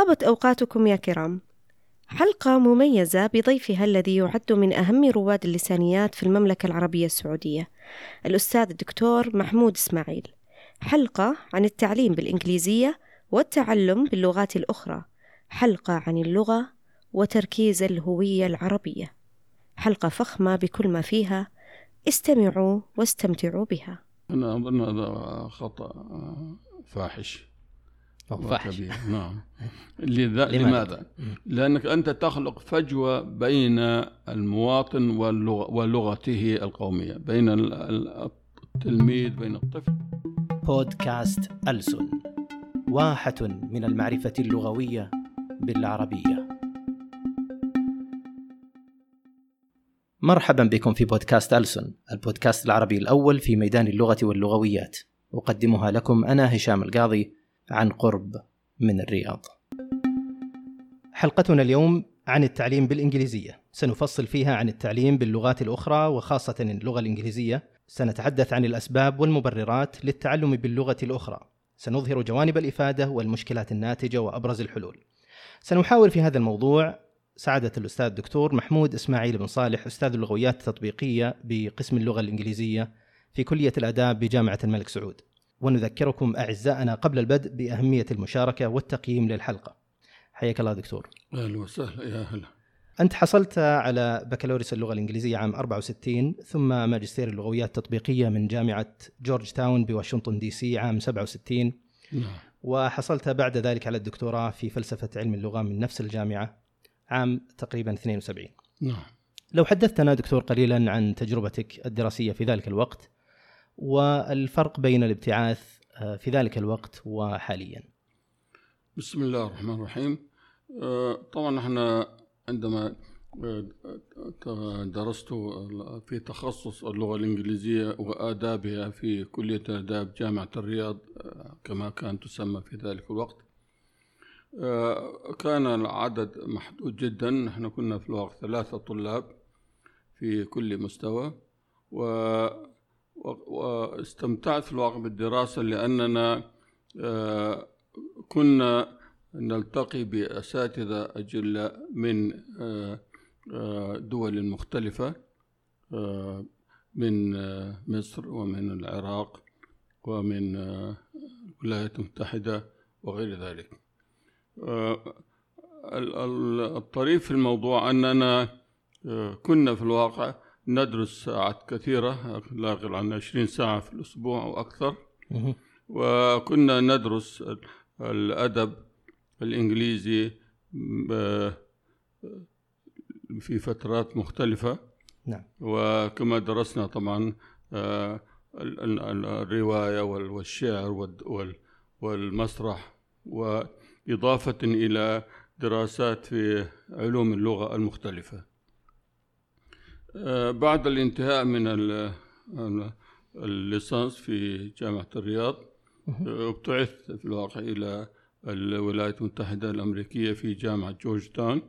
طابت أوقاتكم يا كرام. حلقة مميزة بضيفها الذي يعد من أهم رواد اللسانيات في المملكة العربية السعودية الأستاذ الدكتور محمود إسماعيل. حلقة عن التعليم بالإنجليزية والتعلم باللغات الأخرى. حلقة عن اللغة وتركيز الهوية العربية. حلقة فخمة بكل ما فيها. استمعوا واستمتعوا بها. أنا أظن هذا خطأ فاحش. وكبير. نعم لذا لماذا؟ لماذا؟ لأنك أنت تخلق فجوة بين المواطن واللغة ولغته القومية بين ال- ال- التلميذ بين الطفل بودكاست ألسن واحة من المعرفة اللغوية بالعربية مرحبا بكم في بودكاست ألسن البودكاست العربي الأول في ميدان اللغة واللغويات أقدمها لكم أنا هشام القاضي عن قرب من الرياض. حلقتنا اليوم عن التعليم بالإنجليزية. سنفصل فيها عن التعليم باللغات الأخرى وخاصة اللغة الإنجليزية. سنتحدث عن الأسباب والمبررات للتعلم باللغة الأخرى. سنظهر جوانب الإفادة والمشكلات الناتجة وأبرز الحلول. سنحاول في هذا الموضوع سعادة الأستاذ الدكتور محمود إسماعيل بن صالح أستاذ اللغويات التطبيقية بقسم اللغة الإنجليزية في كلية الآداب بجامعة الملك سعود. ونذكركم أعزائنا قبل البدء بأهمية المشاركة والتقييم للحلقة. حياك الله دكتور. أهلا وسهلا يا هلا. أنت حصلت على بكالوريوس اللغة الإنجليزية عام 64 ثم ماجستير اللغويات التطبيقية من جامعة جورج تاون بواشنطن دي سي عام 67 نعم. وحصلت بعد ذلك على الدكتوراه في فلسفة علم اللغة من نفس الجامعة عام تقريبا 72 نعم. لو حدثتنا دكتور قليلا عن تجربتك الدراسية في ذلك الوقت والفرق بين الابتعاث آه، في ذلك الوقت وحاليا. بسم الله الرحمن الرحيم. آه، طبعا إحنا عندما آه، درست في تخصص اللغة الإنجليزية وآدابها في كلية آداب جامعة الرياض كما كانت تسمى في ذلك الوقت كان العدد محدود جدا. نحن كنا في الوقت ثلاثة طلاب في كل مستوى و- واستمتعت في الواقع بالدراسة لأننا آه، كنا نلتقي بأساتذة أجلاء من آه، آه، دول مختلفة من مصر ومن العراق ومن الولايات المتحدة وغير ذلك. ال- ال- الطريف في الموضوع أننا كنا في الواقع ندرس ساعات كثيرة لا يقل عن 20 ساعة في الأسبوع أو أكثر. وكنا ندرس ال- الأدب الإنجليزي في فترات مختلفة. نعم. وكما درسنا طبعا آه، ال- ال- ال- الرواية وال- والشعر والمسرح. وإضافة إلى دراسات في علوم اللغة المختلفة. بعد الانتهاء من ال- ال- الليسانس في جامعة الرياض آه، ابتعثت في الواقع إلى الولايات المتحدة الأمريكية في جامعة جورج تاون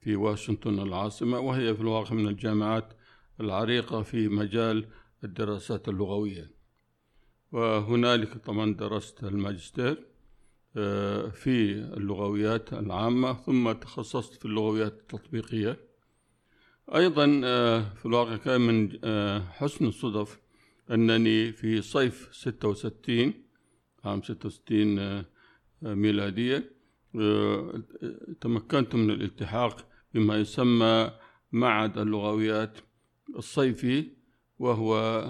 في واشنطن العاصمة وهي في الواقع من الجامعات العريقة في مجال الدراسات اللغوية. وهنالك طبعا درست الماجستير آه، في اللغويات العامة ثم تخصصت في اللغويات التطبيقية. أيضا آه، في الواقع كان من آه، حسن الصدف أنني في صيف 66 عام 66 آه، ميلادية تمكنت من الالتحاق بما يسمى معهد اللغويات الصيفي وهو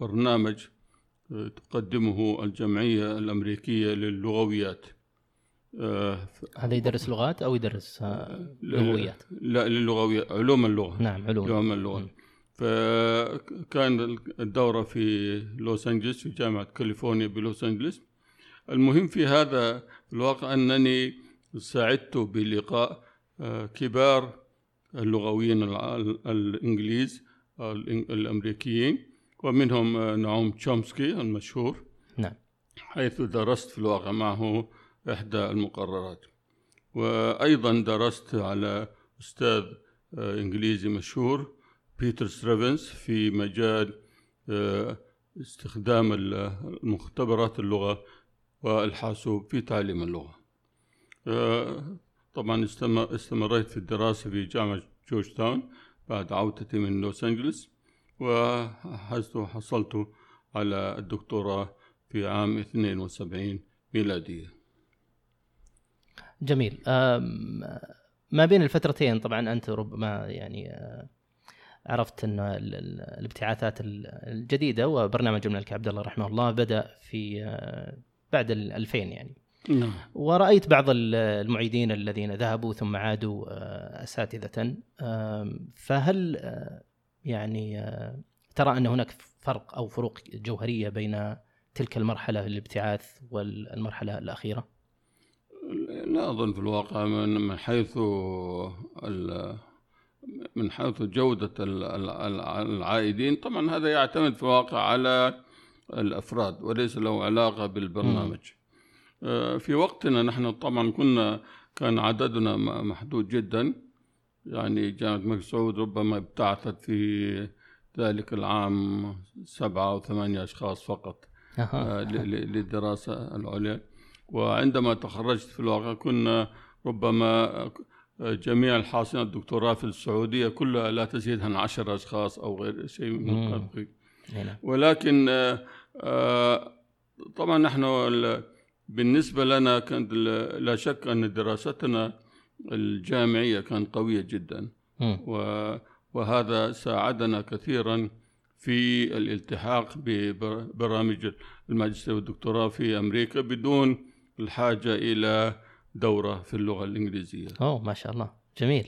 برنامج تقدمه الجمعية الأمريكية للغويات. هذا يدرس لغات أو يدرس آه، لغويات لا للغويات علوم اللغة. نعم علوم. علوم اللغة. مم. فكان الدورة في لوس أنجلس في جامعة كاليفورنيا بلوس أنجلس المهم في هذا الواقع أنني سعدت بلقاء آه، كبار اللغويين الإن- الأمريكيين ومنهم آه، نعوم تشومسكي المشهور. نعم. حيث درست في الواقع معه إحدى المقررات. وأيضا درست على أستاذ آه، إنجليزي مشهور بيتر ستريفنس في مجال آه، استخدام المختبرات اللغة والحاسوب في تعليم اللغة. آه، طبعا استمر استمريت في الدراسة في جامعة جورج تاون بعد عودتي من لوس أنجلوس وحصلت حصلت على الدكتوراه في عام 72 ميلادية. جميل. ما بين الفترتين طبعا أنت ربما يعني آه، عرفت إن ال- ال- الابتعاثات ال- الجديدة وبرنامج الملك عبد الله رحمه الله بدأ في آه، بعد ال 2000 يعني. نعم. ورأيت بعض ال- المعيدين الذين ذهبوا ثم عادوا أساتذة. آم، فهل يعني ترى أن هناك فرق أو فروق جوهرية بين تلك المرحلة الابتعاث والمرحلة الأخيرة؟ لا أظن في الواقع من من حيث من حيث جودة ال- ال- ال- العائدين. طبعا هذا يعتمد في الواقع على الأفراد وليس له علاقة بالبرنامج. آه، في وقتنا نحن طبعا كنا كان عددنا محدود جدا. يعني جامعة الملك سعود ربما ابتعثت في ذلك العام سبعة أو ثمانية أشخاص فقط. آه، للدراسة العليا. وعندما تخرجت في الواقع كنا ربما جميع الحاصلين الدكتوراه في السعودية كلها لا تزيد عن عشر أشخاص أو غير شيء من. القبيل هنا. ولكن آه، آه، طبعا نحن ال- بالنسبة لنا كانت لا شك أن دراستنا الجامعية كانت قوية جدا وهذا ساعدنا كثيرا في الالتحاق ببرامج الماجستير والدكتوراه في أمريكا بدون الحاجة إلى دورة في اللغة الإنجليزية. أوه ما شاء الله. جميل.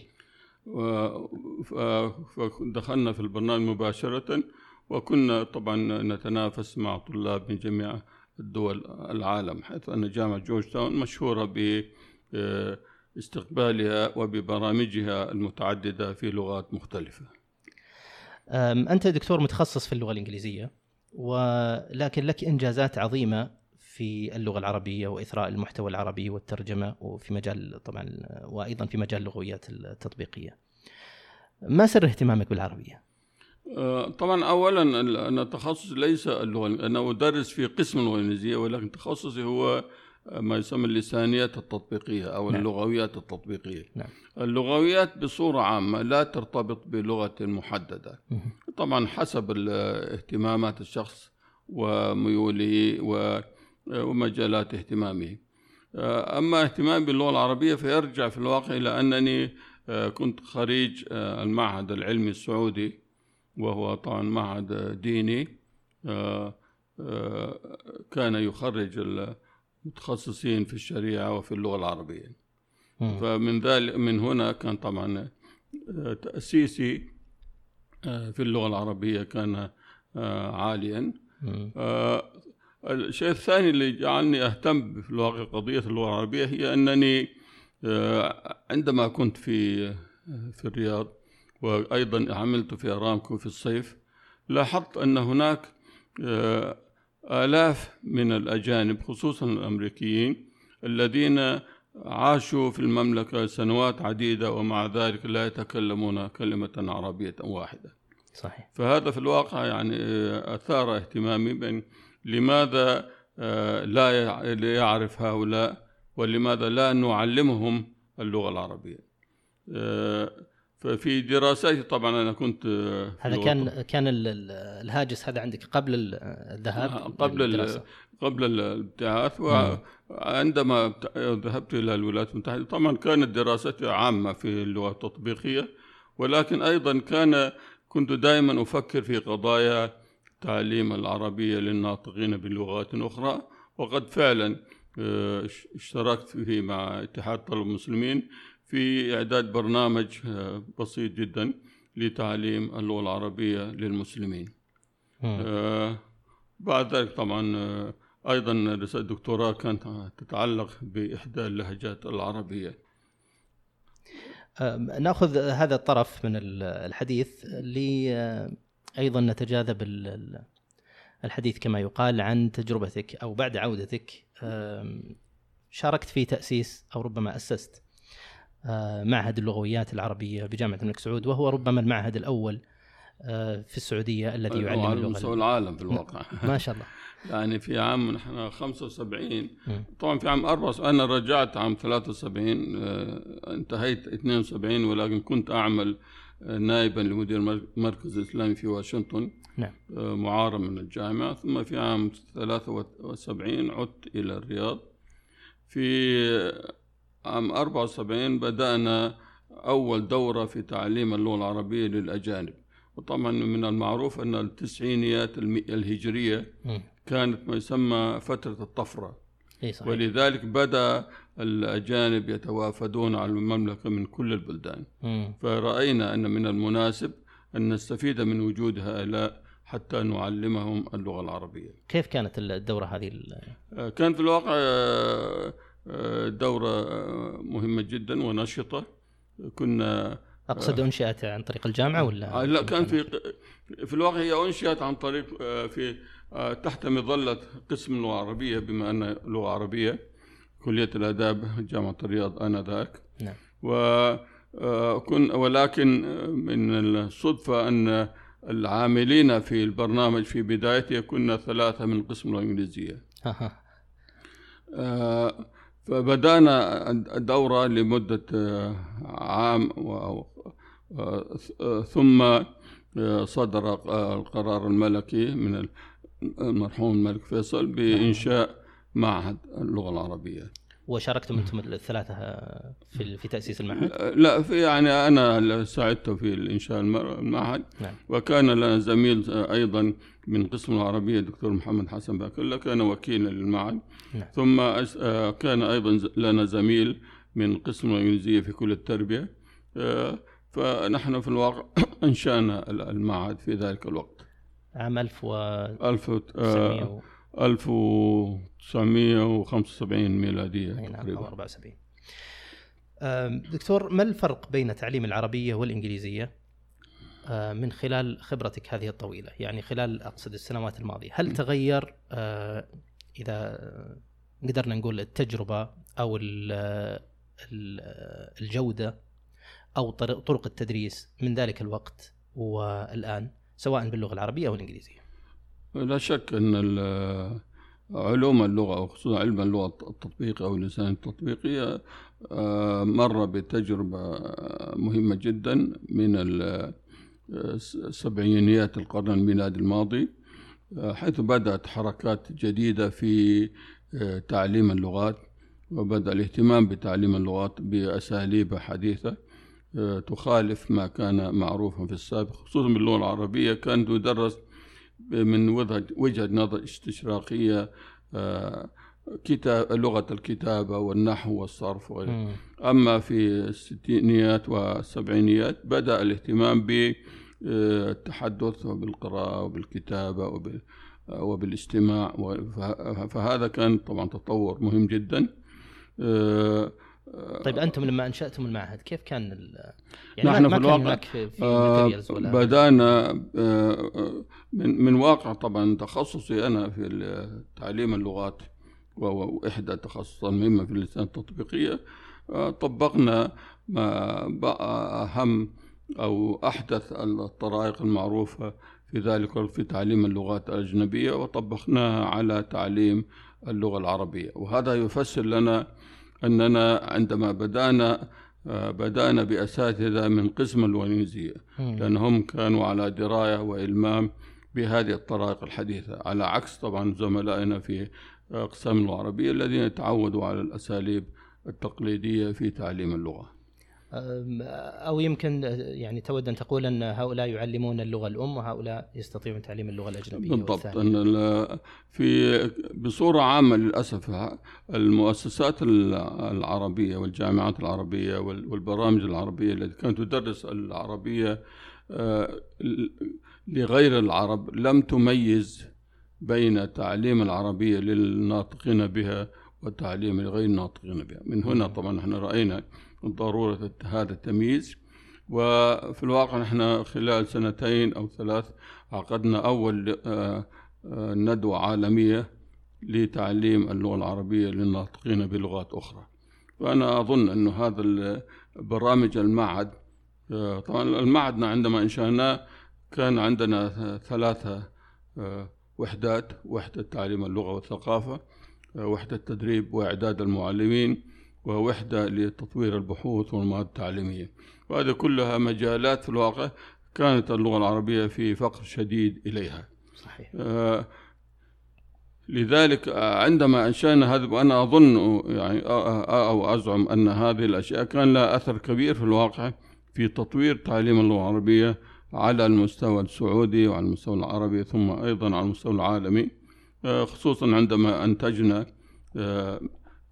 فدخلنا في البرنامج مباشرة وكنا طبعا نتنافس مع طلاب من جميع الدول العالم حيث أن جامعة جورج تاون مشهورة باستقبالها وببرامجها المتعددة في لغات مختلفة. أنت دكتور متخصص في اللغة الإنجليزية ولكن لك إنجازات عظيمة في اللغة العربية وإثراء المحتوى العربي والترجمة وفي مجال طبعا وأيضا في مجال اللغويات التطبيقية ما سر اهتمامك بالعربية؟ آه، طبعا اولا أنا تخصصي ليس اللغة أنا أدرس في قسم اللغة الإنجليزية ولكن تخصصي هو ما يسمى اللسانيات التطبيقية أو نعم. اللغويات التطبيقية نعم. اللغويات بصورة عامة لا ترتبط بلغة محددة. طبعا حسب اهتمامات الشخص وميوله و- ومجالات اهتمامه. آه، أما اهتمامي باللغة العربية فيرجع في الواقع إلى أنني آه، كنت خريج آه، المعهد العلمي السعودي وهو طبعا معهد ديني. كان يخرج المتخصصين في الشريعة وفي اللغة العربية. فمن ذلك من هنا كان طبعا تأسيسي في اللغة العربية كان عاليا. الشيء الثاني اللي جعلني أهتم في الواقع قضية اللغة العربية هي أنني آه، عندما كنت في في الرياض وأيضا عملت في أرامكو في الصيف لاحظت أن هناك آه، آلاف من الأجانب خصوصا الأمريكيين الذين عاشوا في المملكة سنوات عديدة ومع ذلك لا يتكلمون كلمة عربية واحدة. صحيح. فهذا في الواقع يعني آه، أثار اهتمامي بأن لماذا آه، لا يع- لا يعرف هؤلاء ولماذا لا نعلمهم اللغة العربية آه، ففي دراساتي طبعا أنا كنت آه، هذا كان كان ال- ال- الهاجس هذا عندك قبل ال- الذهاب قبل. قبل الابتعاث. وعندما ابت- ذهبت إلى الولايات المتحدة طبعا كانت دراستي عامة في اللغة التطبيقية ولكن أيضا كان كنت دائما أفكر في قضايا تعليم العربية للناطقين بلغات أخرى. وقد فعلا آه، اش- اشتركت فيه مع اتحاد طلب المسلمين في إعداد برنامج آه، بسيط جدا لتعليم اللغة العربية للمسلمين. آه، بعد ذلك طبعا أيضا رسالة الدكتوراه كانت تتعلق بإحدى اللهجات العربية. أم، نأخذ هذا الطرف من ال- الحديث أيضا نتجاذب ال- ال- الحديث كما يقال عن تجربتك أو بعد عودتك شاركت في تأسيس أو ربما أسست أه، معهد اللغويات العربية بجامعة الملك سعود وهو ربما المعهد الأول أه، في السعودية الذي يعلم اللغة. مستوى العالم في الواقع. ما شاء الله. يعني في عام نحن 75 مم. طبعا في عام 74 أنا رجعت عام 73 آه، انتهيت 72 ولكن كنت أعمل آه، نائبا لمدير مر- مركز الاسلامي في واشنطن نعم. آه، معارة من الجامعة ثم في عام 73 عدت إلى الرياض. في عام 74 بدأنا أول دورة في تعليم اللغة العربية للأجانب. وطبعا من المعروف أن التسعينيات الهجرية. كانت ما يسمى فترة الطفرة. صحيح. ولذلك بدأ الأجانب يتوافدون على المملكة من كل البلدان. مم. فرأينا أن من المناسب أن نستفيد من وجود هؤلاء حتى نعلمهم اللغة العربية. كيف كانت الدورة هذه آه، كان في الواقع آه، آه، دورة مهمة جدا ونشطة. كنا أقصد أنشئت عن طريق الجامعة ولا لا كان في في الواقع هي أنشئت عن طريق في تحت مظلة قسم اللغة العربية بما أن لغة عربية. كلية الآداب جامعة الرياض آنذاك. نعم. و آه، كن ولكن آه، من الصدفة أن العاملين في البرنامج في بدايته كنا ثلاثة من قسم الإنجليزية. آه، فبدأنا الدورة لمدة عام و- ثم صدر القرار الملكي من المرحوم الملك فيصل بإنشاء معهد اللغة العربية. وشاركتم أنتم الثلاثة في في تأسيس المعهد؟ لا في يعني أنا اللي ساعدته في المر- المعهد. نعم. وكان لنا زميل أيضا من قسم العربية الدكتور محمد حسن باكلة كان وكيلا للمعهد. نعم. ثم آه، كان أيضا ز- لنا زميل من قسم الإنجليزية في كلية التربية. آه، فنحن في الواقع أنشأنا ال- المعهد في ذلك الوقت. عام 1000 و ألف وت- آه، 1975 ميلادية نعم أو تقريبا 74 أم، دكتور ما الفرق بين تعليم العربية والإنجليزية؟ أه، من خلال خبرتك هذه الطويلة يعني خلال أقصد السنوات الماضية هل تغير أه، إذا قدرنا نقول التجربة أو ال- ال- الجودة أو طرق التدريس من ذلك الوقت والآن سواء باللغة العربية أو الإنجليزية؟ لا شك أن علوم اللغة أو خصوصا علم اللغة التطبيقي أو اللسان التطبيقي آه، مر بتجربة مهمة جدا من ال- سبعينيات القرن الميلادي الماضي آه، حيث بدأت حركات جديدة في آه، تعليم اللغات وبدأ الاهتمام بتعليم اللغات بأساليب حديثة آه، تخالف ما كان معروفا في السابق خصوصا باللغة العربية كانت تدرس من وجهة نظر استشراقية آه، كتاب لغة الكتابة والنحو والصرف وغيره. أما في الستينيات والسبعينيات بدأ الاهتمام بالتحدث وبالقراءة وبالكتابة وبال وبالاستماع و- فه- فهذا كان طبعا تطور مهم جدا آه، طيب أنتم لما أنشأتم المعهد كيف كان ال- يعني نحن ما في الواقع، هناك في آه، بدأنا آه، آه، من من واقع طبعا تخصصي أنا في تعليم اللغات وهو إحدى التخصصات المهمة في اللسان التطبيقية. آه، طبقنا ما بقى أهم أو أحدث الطرائق المعروفة في ذلك في تعليم اللغات الأجنبية وطبقناها على تعليم اللغة العربية. وهذا يفسر لنا أننا عندما بدأنا آه، بدأنا بأساتذة من قسم مم. لأنهم كانوا على دراية وإلمام بهذه الطرائق الحديثة على عكس طبعا زملائنا في أقسام العربية الذين تعودوا على الأساليب التقليدية في تعليم اللغة أو يمكن يعني تود أن تقول أن هؤلاء يعلمون اللغة الأم وهؤلاء يستطيعون تعليم اللغة الأجنبية بالضبط. أن في بصورة عامة للأسف المؤسسات ال- العربية والجامعات العربية وال- والبرامج العربية التي كانت تدرس العربية آه، لغير العرب لم تميز بين تعليم العربية للناطقين بها وتعليم غير الناطقين بها من هنا طبعا إحنا رأينا ضرورة هذا التمييز. وفي الواقع نحن خلال سنتين أو ثلاث عقدنا أول آه، ندوة عالمية لتعليم اللغة العربية للناطقين بلغات أخرى. وأنا أظن أن هذا برامج المعهد آه، طبعا المعهد عندما أنشأناه كان عندنا ثلاثة آه، وحدات وحدة تعليم اللغة والثقافة وحدة تدريب وإعداد المعلمين ووحدة لتطوير البحوث والمواد التعليمية. وهذه كلها مجالات في الواقع كانت اللغة العربية في فقر شديد إليها. صحيح. آه، لذلك عندما أنشأنا هذا وأنا أظن يعني أو أزعم أن هذه الأشياء كان لها أثر كبير في الواقع في تطوير تعليم اللغة العربية على المستوى السعودي وعلى المستوى العربي ثم أيضا على المستوى العالمي. آه، خصوصا عندما أنتجنا آه،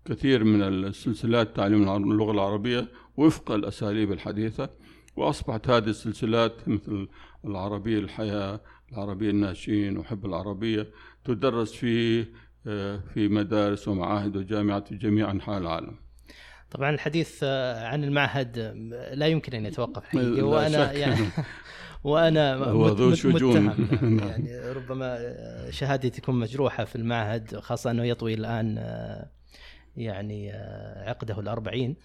كثير من السلسلات تعليم اللغة العربية وفق الأساليب الحديثة وأصبحت هذه السلسلات مثل العربية الحياة العربية الناشئين وحب العربية تدرس في آه، في مدارس ومعاهد وجامعات في جميع أنحاء العالم. طبعا الحديث عن المعهد لا يمكن أن يتوقف حقيقه وأنا يعني وأنا هو ذو شجون. يعني, يعني ربما شهادتي تكون مجروحة في المعهد خاصة أنه يطوي الآن يعني عقده الأربعين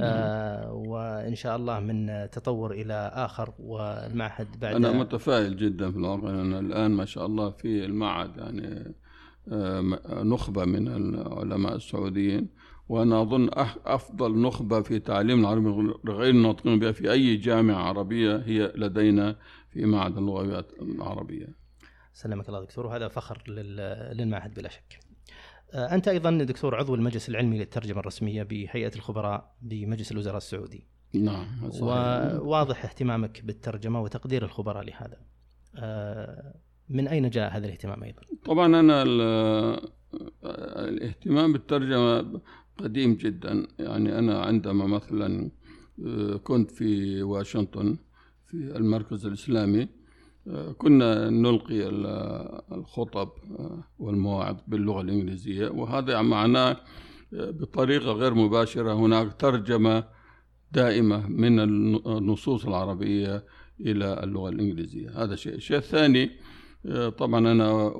آه وإن شاء الله من تطور إلى آخر والمعهد بعد أنا متفائل جدا في الواقع لأن الآن ما شاء الله في المعهد يعني آه نخبة من العلماء السعوديين وأنا أظن أفضل نخبة في تعليم العربيه غير الناطقين بها في أي جامعة عربية هي لدينا في معهد اللغويات العربية. سلمك الله دكتور وهذا فخر للمعهد بلا شك. آه، أنت أيضا دكتور عضو المجلس العلمي للترجمة الرسمية بهيئة الخبراء بمجلس الوزراء السعودي. نعم. وواضح اهتمامك بالترجمة وتقدير الخبراء لهذا. آه، من أين جاء هذا الاهتمام أيضا؟ طبعا أنا الاهتمام بالترجمة قديم جدا يعني أنا عندما مثلا آه، كنت في واشنطن في المركز الإسلامي آه، كنا نلقي الخطب والمواعظ باللغة الإنجليزية وهذا معناه بطريقة غير مباشرة. هناك ترجمة دائمة من النصوص العربية إلى اللغة الإنجليزية. هذا شيء. الشيء الثاني طبعا أنا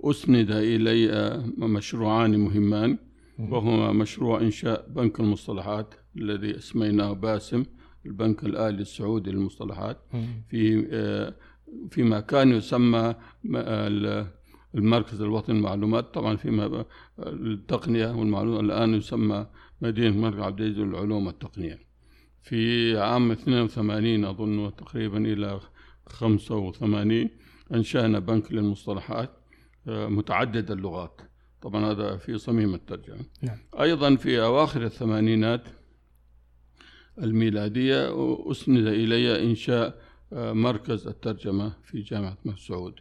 أسند إلي مشروعان مهمان وهو مشروع إنشاء بنك المصطلحات الذي اسميناه باسم البنك الآلي السعودي للمصطلحات. في فيما كان يسمى المركز الوطني للمعلومات. طبعا فيما التقنية والمعلومات الآن يسمى مدينة الملك عبد العزيز للعلوم والتقنية. في عام 82 أظن تقريبا إلى 85 أنشأنا بنك للمصطلحات آه، متعدد اللغات. طبعا هذا في صميم الترجمة. نعم. أيضا في أواخر الثمانينات الميلادية أسند إلي إنشاء مركز الترجمة في جامعة الملك سعود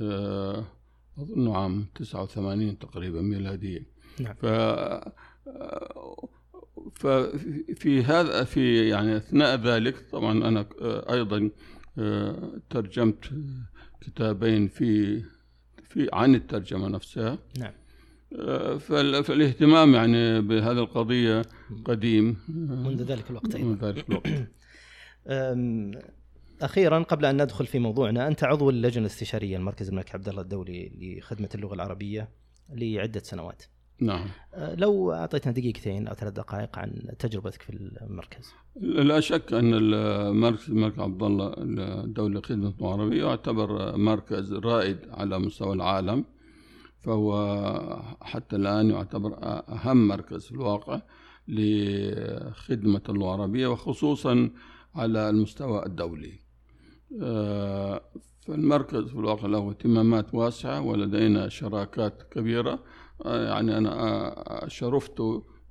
آه، أظن عام 89 تقريبا ميلادية. نعم. ف ففي هذا في يعني أثناء ذلك طبعا أنا آه، أيضا ترجمت كتابين في في عن الترجمة نفسها. نعم. آه، فالاهتمام يعني بهذه القضية قديم. منذ ذلك الوقت منذ ذلك الوقت. أخيرا قبل أن ندخل في موضوعنا أنت عضو اللجنة الاستشارية المركز الملك عبد الله الدولي لخدمة اللغة العربية لعدة سنوات. نعم. آه، لو أعطيتنا دقيقتين أو ثلاث دقائق عن تجربتك في المركز. لا شك أن المركز الملك عبد الله الدولي لخدمة اللغة العربية يعتبر مركز رائد على مستوى العالم فهو حتى الآن يعتبر أهم مركز في الواقع لخدمة اللغة العربية وخصوصا على المستوى الدولي. فالمركز في الواقع له اهتمامات واسعة ولدينا شراكات كبيرة. آه، يعني أنا شرفت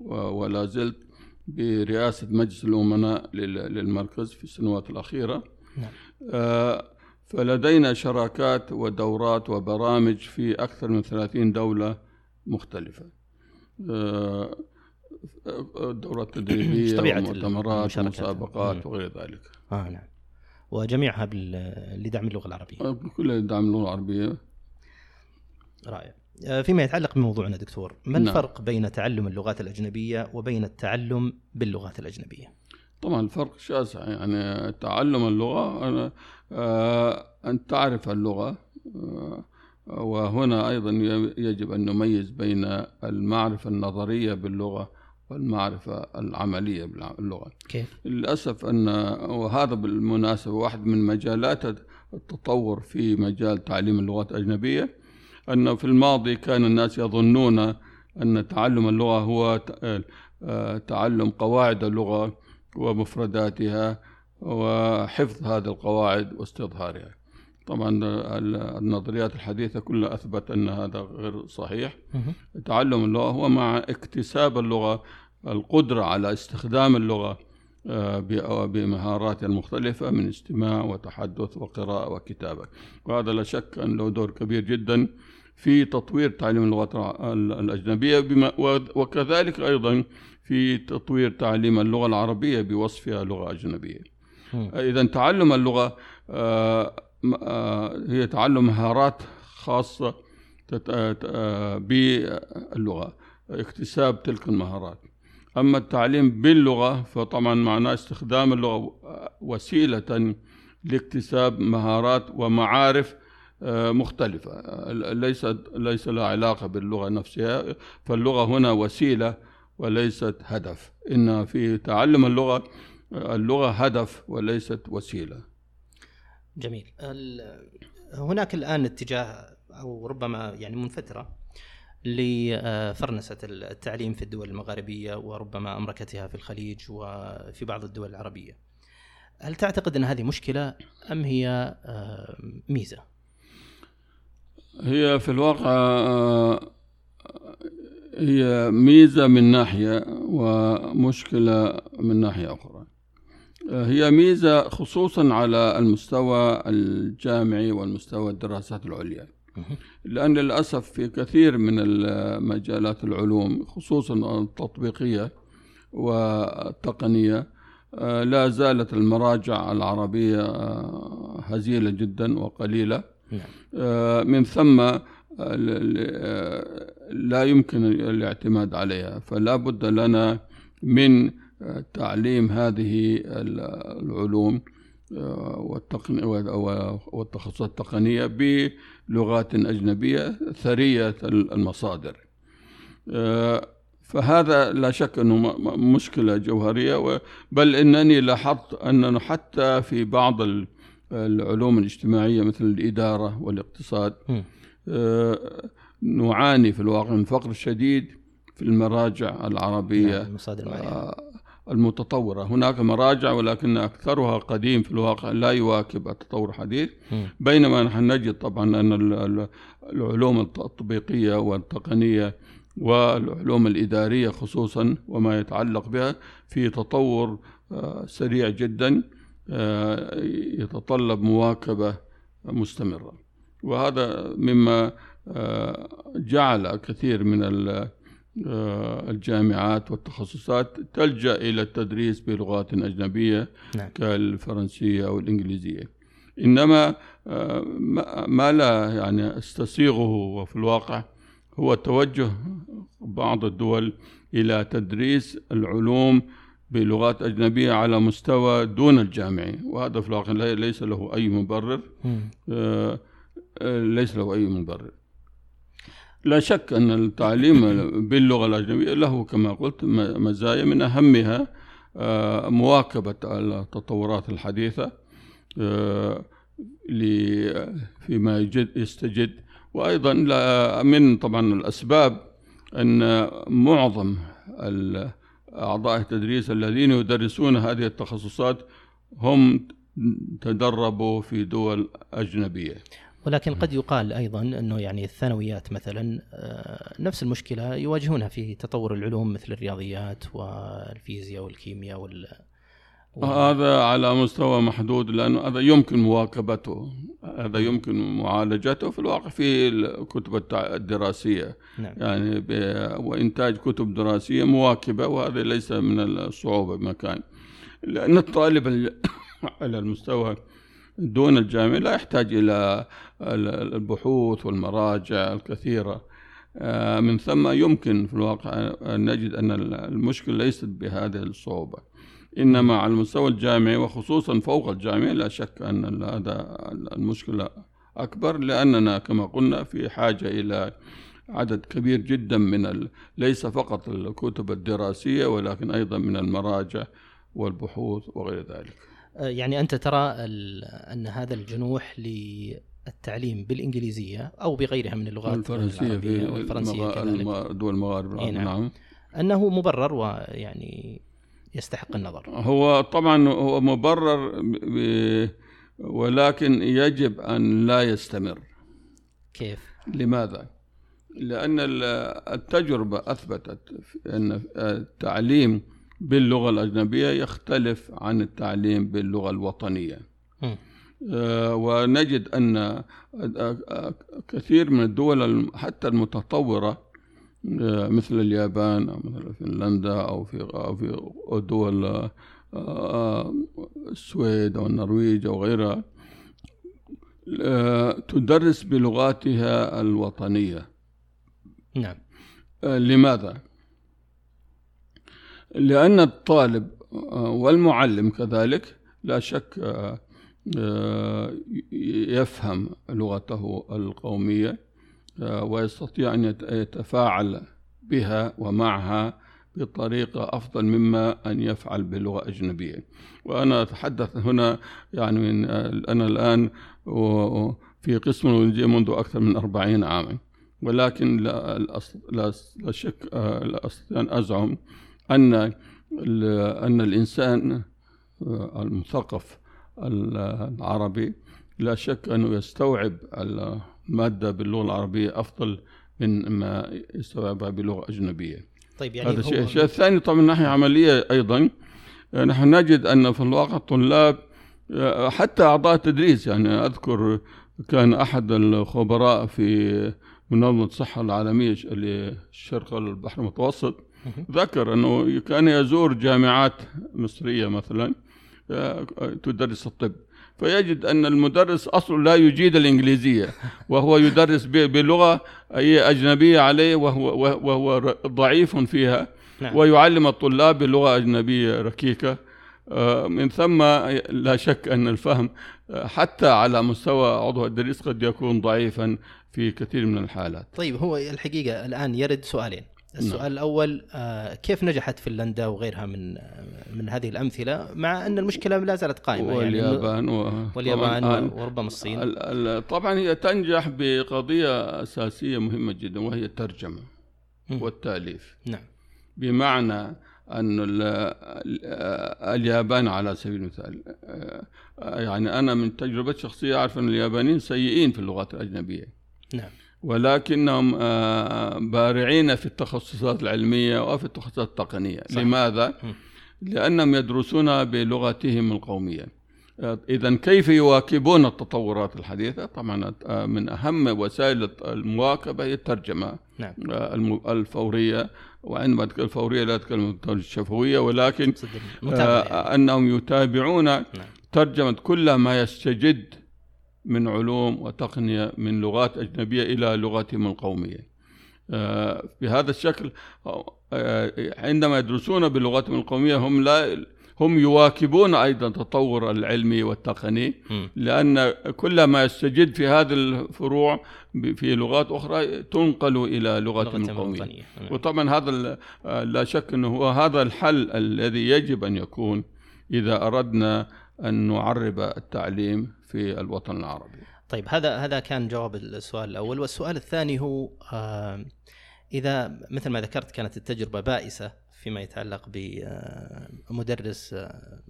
ولا زلت برئاسة مجلس الأمناء للمركز في السنوات الأخيرة. نعم. آه، فلدينا شراكات ودورات وبرامج في أكثر من 30 دولة مختلفة. آه، دورات تدريبية ومؤتمرات ومسابقات وغير ذلك. آه نعم. وجميعها لدعم اللغة العربية. آه، كلها لدعم اللغة العربية. رائع. آه، فيما يتعلق بموضوعنا دكتور ما نعم. الفرق بين تعلم اللغات الأجنبية وبين التعلم باللغات الأجنبية؟ طبعا الفرق شاسع. يعني تعلم اللغة أنا آه، أن تعرف اللغة آه، وهنا أيضا يجب أن نميز بين المعرفة النظرية باللغة والمعرفة العملية باللغة. كيف؟ للأسف أن وهذا بالمناسبة واحد من مجالات التطور في مجال تعليم اللغات الأجنبية أن في الماضي كان الناس يظنون أن تعلم اللغة هو آه، تعلم قواعد اللغة ومفرداتها وحفظ هذه القواعد واستظهارها. طبعا النظريات الحديثة كلها أثبت أن هذا غير صحيح. تعلم اللغة هو مع اكتساب اللغة القدرة على استخدام اللغة آه، بمهاراتها المختلفة من استماع وتحدث وقراءة وكتابة. وهذا لا شك أن له دور كبير جدا في تطوير تعليم اللغات الأجنبية وكذلك أيضا في تطوير تعليم اللغة العربية بوصفها لغة أجنبية. إذا تعلم اللغة آه، آه، هي تعلم مهارات خاصة باللغة اكتساب تلك المهارات. أما التعليم باللغة فطبعا معناه استخدام اللغة وسيلة لاكتساب مهارات ومعارف آه، مختلفة. ليس ليس لها علاقة باللغة نفسها فاللغة هنا وسيلة وليست هدف. إن في تعلم اللغة اللغة هدف وليست وسيلة. جميل. هناك الآن اتجاه أو ربما يعني من فترة لفرنسة التعليم في الدول المغاربية وربما أمركتها في الخليج وفي بعض الدول العربية. هل تعتقد أن هذه مشكلة أم هي آه، ميزة؟ هي في الواقع آه، هي ميزة من ناحية ومشكلة من ناحية أخرى. آه، هي ميزة خصوصا على المستوى الجامعي والمستوى الدراسات العليا. لأن للأسف في كثير من مجالات العلوم خصوصا التطبيقية والتقنية آه، لا زالت المراجع العربية آه، هزيلة جدا وقليلة. نعم. آه، من ثم لا يمكن الاعتماد عليها. فلا بد لنا من تعليم هذه العلوم والتخصصات التقنية بلغات أجنبية ثرية المصادر. آه، فهذا لا شك أنه مشكلة جوهرية بل إنني لاحظت أنه حتى في بعض العلوم الاجتماعية مثل الإدارة والاقتصاد آه، نعاني في الواقع من فقر شديد في المراجع العربية. نعم، المصادر المتطورة. هناك مراجع ولكن أكثرها قديم في الواقع لا يواكب التطور الحديث بينما نحن نجد طبعا أن العلوم التطبيقية والتقنية والعلوم الإدارية خصوصا وما يتعلق بها في تطور آه، سريع جدا آه، يتطلب مواكبة مستمرة. وهذا مما آه، جعل كثير من الجامعات والتخصصات تلجأ إلى التدريس بلغات أجنبية نعم. كالفرنسية أو الإنجليزية. إنما آه، ما لا يعني استسيغه وفي الواقع هو توجه بعض الدول إلى تدريس العلوم بلغات أجنبية على مستوى دون الجامعي وهذا في الواقع ليس له أي مبرر. آه، ليس له أي مبرر. لا شك أن التعليم باللغة الأجنبية له كما قلت مزايا من أهمها آه، مواكبة التطورات الحديثة آه، فيما يجد يستجد وأيضا من طبعا الأسباب أن معظم أعضاء التدريس الذين يدرسون هذه التخصصات هم تدربوا في دول أجنبية. ولكن قد يقال أيضا أنه يعني الثانويات مثلا آه، نفس المشكلة يواجهونها في تطور العلوم مثل الرياضيات والفيزياء والكيمياء وال هذا على مستوى محدود لأنه هذا يمكن مواكبته هذا يمكن معالجته في الواقع في الكتب الدراسية. نعم. يعني وإنتاج كتب دراسية مواكبة وهذا ليس من الصعوبة بمكان. لأن الطالب على المستوى دون الجامعة لا يحتاج إلى البحوث والمراجع الكثيرة. آه، من ثم يمكن في الواقع أن نجد أن المشكلة ليست بهذه الصعوبة. إنما على المستوى الجامعي وخصوصا فوق الجامعي لا شك أن هذا المشكلة أكبر لأننا كما قلنا في حاجة إلى عدد كبير جدا من ليس فقط الكتب الدراسية ولكن أيضا من المراجع والبحوث وغير ذلك. يعني أنت ترى أن هذا الجنوح التعليم بالإنجليزية أو بغيرها من اللغات الفرنسيه العربية في والفرنسيه كذلك دول المغاربة إي نعم. نعم أنه مبرر ويعني يستحق النظر هو طبعا هو مبرر ب- ولكن يجب أن لا يستمر كيف؟ لماذا؟ لأن ال- التجربة أثبتت أن التعليم باللغة الأجنبية يختلف عن التعليم باللغة الوطنية مم. آه، ونجد أن آه، آه، كثير من الدول حتى المتطورة مثل اليابان أو مثل فنلندا أو في أو في دول السويد أو النرويج أو غيرها تدرس بلغاتها الوطنية نعم لماذا؟ لأن الطالب آه، والمعلم كذلك لا شك آه، آه، يفهم لغته القومية ويستطيع أن يت- يتفاعل بها ومعها بطريقة أفضل مما أن يفعل بلغة أجنبية. وأنا أتحدث هنا يعني من أنا الآن في قسم الإنجليزية منذ أكثر من أربعين عاما ولكن لا, لا, شك لا أستطيع أن أزعم أن أن الإنسان آه، المثقف ال- العربي لا شك أنه يستوعب المادة باللغة العربية أفضل من ما يستوعبها بلغة أجنبية طيب يعني هذا شيء الشيء الثاني طبعا من ناحية عملية أيضا نحن نجد أن في الواقع الطلاب آه، حتى أعضاء التدريس يعني أذكر كان أحد الخبراء في منظمة الصحة العالمية للشرق البحر المتوسط. ذكر أنه كان يزور جامعات مصرية مثلا آه، تدرس الطب. فيجد أن المدرس أصلا لا يجيد الإنجليزية وهو يدرس ب- بلغة أي أجنبية عليه وهو, وهو ضعيف فيها. نعم. ويعلم الطلاب بلغة أجنبية ركيكة. آه، من ثم لا شك أن الفهم آه، حتى على مستوى عضو التدريس قد يكون ضعيفا في كثير من الحالات. طيب هو الحقيقة الآن يرد سؤالين. السؤال نعم. الأول آه، كيف نجحت فنلندا وغيرها من آه، من هذه الأمثلة؟ مع أن المشكلة لا زالت قائمة يعني واليابان و... واليابان طبعاً و- وربما الصين. ال- ال- طبعا هي تنجح بقضية أساسية مهمة جدا وهي الترجمة مم. والتأليف. نعم. بمعنى أن ال- ال- اليابان على سبيل المثال آه، يعني أنا من تجربة شخصية أعرف أن اليابانيين سيئين في اللغات الأجنبية. نعم. ولكنهم آه، بارعين في التخصصات العلمية وفي التخصصات التقنية صح. لماذا؟ لأنهم يدرسون بلغتهم القومية إذا كيف يواكبون التطورات الحديثة؟ طبعا آه، من أهم وسائل المواكبة هي الترجمة نعم آه، الفورية وعندما أتكلم الفورية لا أتكلم الشفوية ولكن. آه، أنهم يتابعون نعم ترجمة كل ما يستجد من علوم وتقنية من لغات أجنبية إلى لغتهم القومية آه، بهذا الشكل آه، عندما يدرسون بلغتهم القومية هم لا هم يواكبون أيضا التطور العلمي والتقني. لأن كل ما يستجد في هذه الفروع في لغات أخرى تنقل إلى القومية الوطنية. نعم. وطبعا هذا آه، لا شك إنه هو هذا الحل الذي يجب أن يكون إذا أردنا أن نعرب التعليم في الوطن العربي. طيب هذا هذا كان جواب السؤال الأول والسؤال الثاني هو إذا مثل ما ذكرت كانت التجربة بائسة فيما يتعلق بمدرس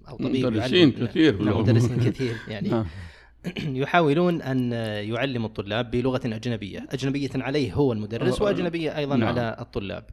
أو طبيب مدرسين كثير نعم. مدرسين كثير يعني نعم. يحاولون أن يعلموا الطلاب بلغة أجنبية، أجنبية عليه هو المدرس وأجنبية أيضا نعم. على الطلاب.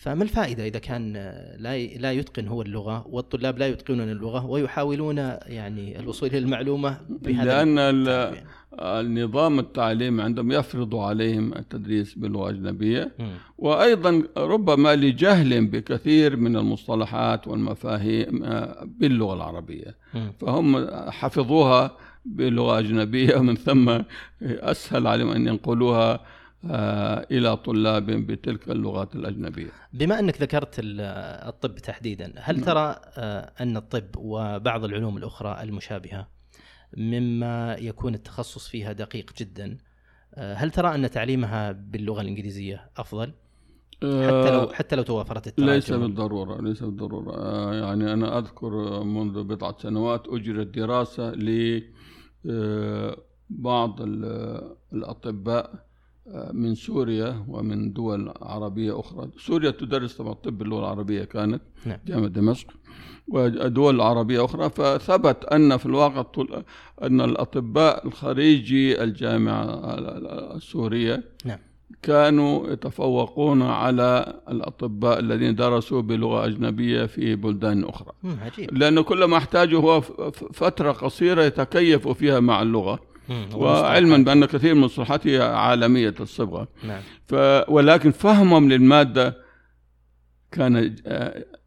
فما الفائدة إذا كان لا لا يتقن هو اللغة والطلاب لا يتقنون اللغة ويحاولون يعني الوصول إلى المعلومة بهذا لأن. النظام التعليم عندهم يفرض عليهم التدريس باللغة الاجنبيه. وأيضا ربما لجهل بكثير من المصطلحات والمفاهيم آه، باللغة العربية. فهم حفظوها بلغة أجنبية ومن ثم أسهل عليهم أن ينقلوها آه، إلى طلاب بتلك اللغات الأجنبية. بما أنك ذكرت ال- الطب تحديدا، هل ترى آه، أن الطب وبعض العلوم الأخرى المشابهة مما يكون التخصص فيها دقيق جدا آه، هل ترى أن تعليمها باللغة الإنجليزية أفضل؟ حتى لو حتى لو توافرت التراجم. ليس بالضرورة ليس بالضرورة. آه، يعني أنا أذكر منذ بضعة سنوات أجرت دراسة ل بعض الأطباء من سوريا ومن دول عربية أخرى سوريا تدرس طبعا الطب باللغة العربية كانت نعم. جامعة دمشق ودول عربية أخرى فثبت أن في الواقع أن الأطباء الخريجي الجامعة السورية نعم. كانوا يتفوقون على الأطباء الذين درسوا بلغة أجنبية في بلدان أخرى عجيب. لأن كل ما احتاجه هو فترة قصيرة يتكيف فيها مع اللغة وعلما بأن كثير من المصطلحات عالمية الصبغة نعم. ف ولكن فهمهم للمادة كان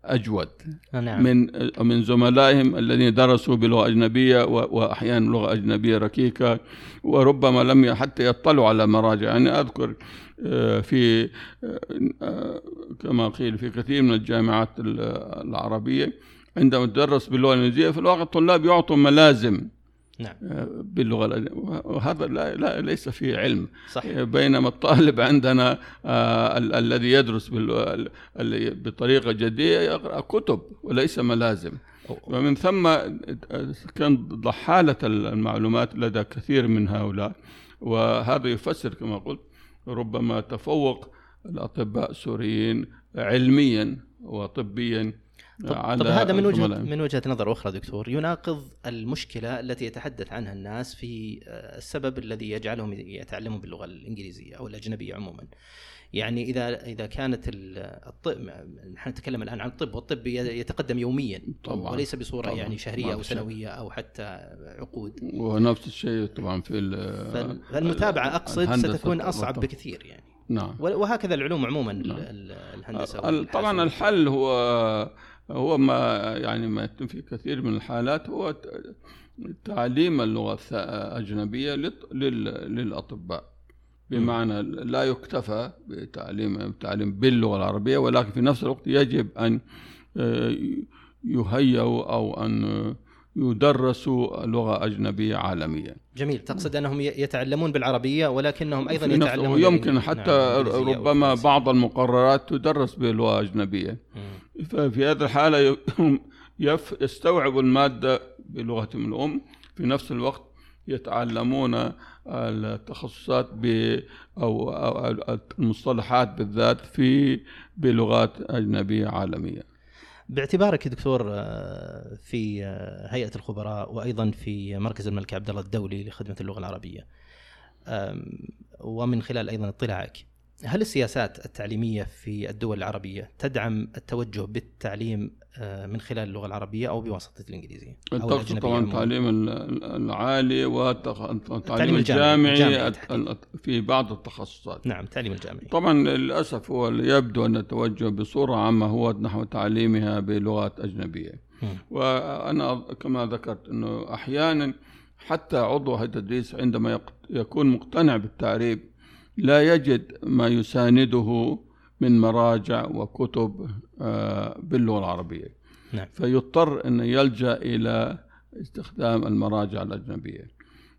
أجود نعم. من من زملائهم الذين درسوا بلغة أجنبية وأحيانا لغة أجنبية ركيكة وربما لم حتى يطلعوا على مراجع يعني أذكر آه، في آه، كما قيل في كثير من الجامعات العربية عندما تدرس باللغة الإنجليزية في الواقع الطلاب يعطوا ملازم نعم. باللغة وهذا لا, لا ليس فيه علم. صحيح. بينما الطالب عندنا آه الذي يدرس بطريقة جدية يقرأ كتب وليس ملازم. ومن ثم كان ضحالة المعلومات لدى كثير من هؤلاء. وهذا يفسر كما قلت ربما تفوق الأطباء السوريين علميا وطبيا. طب, على طب هذا من وجهه من وجهة نظر أخرى دكتور يناقض المشكلة التي يتحدث عنها الناس في آه، السبب الذي يجعلهم يتعلمون باللغة الإنجليزية أو الأجنبية عموما. يعني إذا إذا كانت الطب نحن نتكلم الآن عن الطب والطب يتقدم يوميا طبعا وليس بصورة طبعا يعني شهرية أو سنوية أو حتى عقود. ونفس الشيء طبعا في فالمتابعة أقصد ستكون أصعب بكثير يعني. نعم. وهكذا العلوم عموما نعم. الهندسة طبعا الحل هو هو ما يعني ما يتم في كثير من الحالات هو تعليم اللغة الأجنبية للأطباء. بمعنى لا يكتفى بتعليم التعليم باللغة العربية ولكن في نفس الوقت يجب أن آه، يهيئوا أو أن يدرسوا لغة أجنبية عالمية جميل. تقصد أنهم يتعلمون بالعربية ولكنهم أيضا يتعلمون يمكن حتى نعم ربما بعض المقررات تدرس بلغة أجنبية. ففي هذه الحالة يستوعبوا المادة بلغتهم الأم. في نفس الوقت يتعلمون التخصصات ب أو المصطلحات بالذات في بلغات أجنبية عالمية باعتبارك دكتور آه، في آه، هيئة الخبراء وأيضا في مركز الملك عبد الله الدولي لخدمة اللغة العربية. ومن خلال أيضا اطلاعك هل السياسات التعليمية في الدول العربية تدعم التوجه بالتعليم من خلال اللغة العربية أو بواسطة الإنجليزية؟ تقصد طبعا التعليم العالي والتعليم الجامعي, الجامعي في بعض التخصصات. نعم التعليم الجامعي. طبعا للأسف هو يبدو أن التوجه بصورة عامة هو نحو تعليمها بلغات أجنبية. م. وأنا كما ذكرت أنه أحيانا حتى عضو هيئة التدريس عندما يكون مقتنع بالتعريب لا يجد ما يسانده من مراجع وكتب آه، باللغة العربية نعم. فيضطر أن يلجأ إلى استخدام المراجع الأجنبية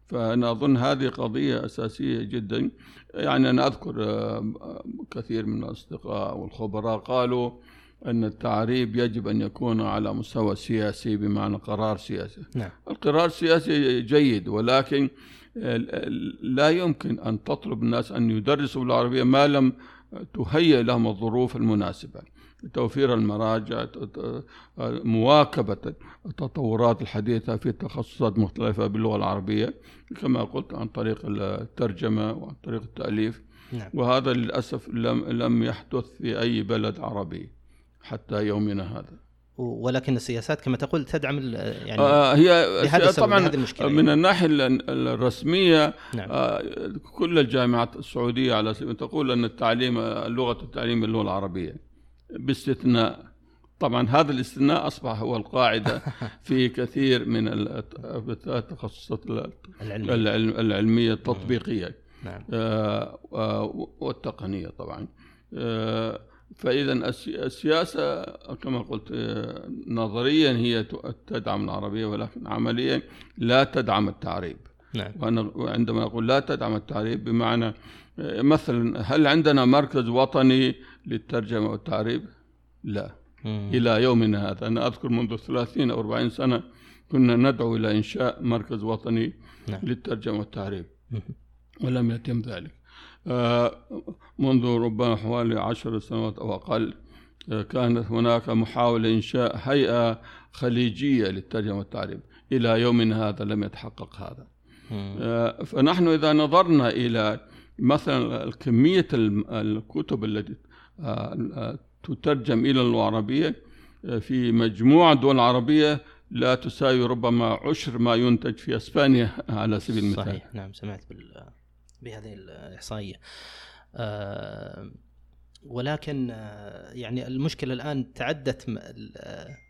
فأنا أظن هذه قضية أساسية جدا يعني أنا أذكر آه، كثير من الأصدقاء والخبراء قالوا أن التعريب يجب أن يكون على مستوى سياسي بمعنى قرار سياسي نعم. القرار السياسي جيد ولكن لا يمكن أن تطلب الناس أن يدرسوا بالعربية ما لم تهيئ لهم الظروف المناسبة. توفير المراجع مواكبة التطورات الحديثة في تخصصات مختلفة باللغة العربية كما قلت عن طريق الترجمة وعن طريق التأليف. نعم. وهذا للأسف لم لم يحدث في أي بلد عربي حتى يومنا هذا. ولكن السياسات كما تقول تدعم يعني آه هي طبعا من الناحية الرسمية نعم. آه كل الجامعات السعودية على سبيل تقول أن التعليم لغة التعليم اللغة العربية باستثناء طبعا هذا الاستثناء أصبح هو القاعدة في كثير من التخصصات العلمية, العلمية التطبيقية نعم. آه والتقنية طبعا آه فإذا السياسة كما قلت نظريا هي تدعم العربية ولكن عمليا لا تدعم التعريب نعم. وأنا عندما أقول لا تدعم التعريب بمعنى مثلا هل عندنا مركز وطني للترجمة والتعريب؟ لا مم. إلى يومنا هذا أنا أذكر منذ 30 أو 40 سنة كنا ندعو إلى إنشاء مركز وطني نعم. للترجمة والتعريب مم. ولم يتم ذلك منذ ربما حوالي عشر سنوات أو أقل آه، كانت هناك محاولة إنشاء هيئة خليجية للترجمة والتعريب إلى يومنا هذا لم يتحقق هذا. آه، فنحن إذا نظرنا إلى مثلا كمية الكتب التي آه، آه، تترجم إلى العربية آه، في مجموعة الدول العربية لا تساوي ربما عشر ما ينتج في إسبانيا على سبيل المثال. صحيح. نعم سمعت بال... بهذه الإحصائية آه، ولكن آه، يعني المشكلة الآن تعدت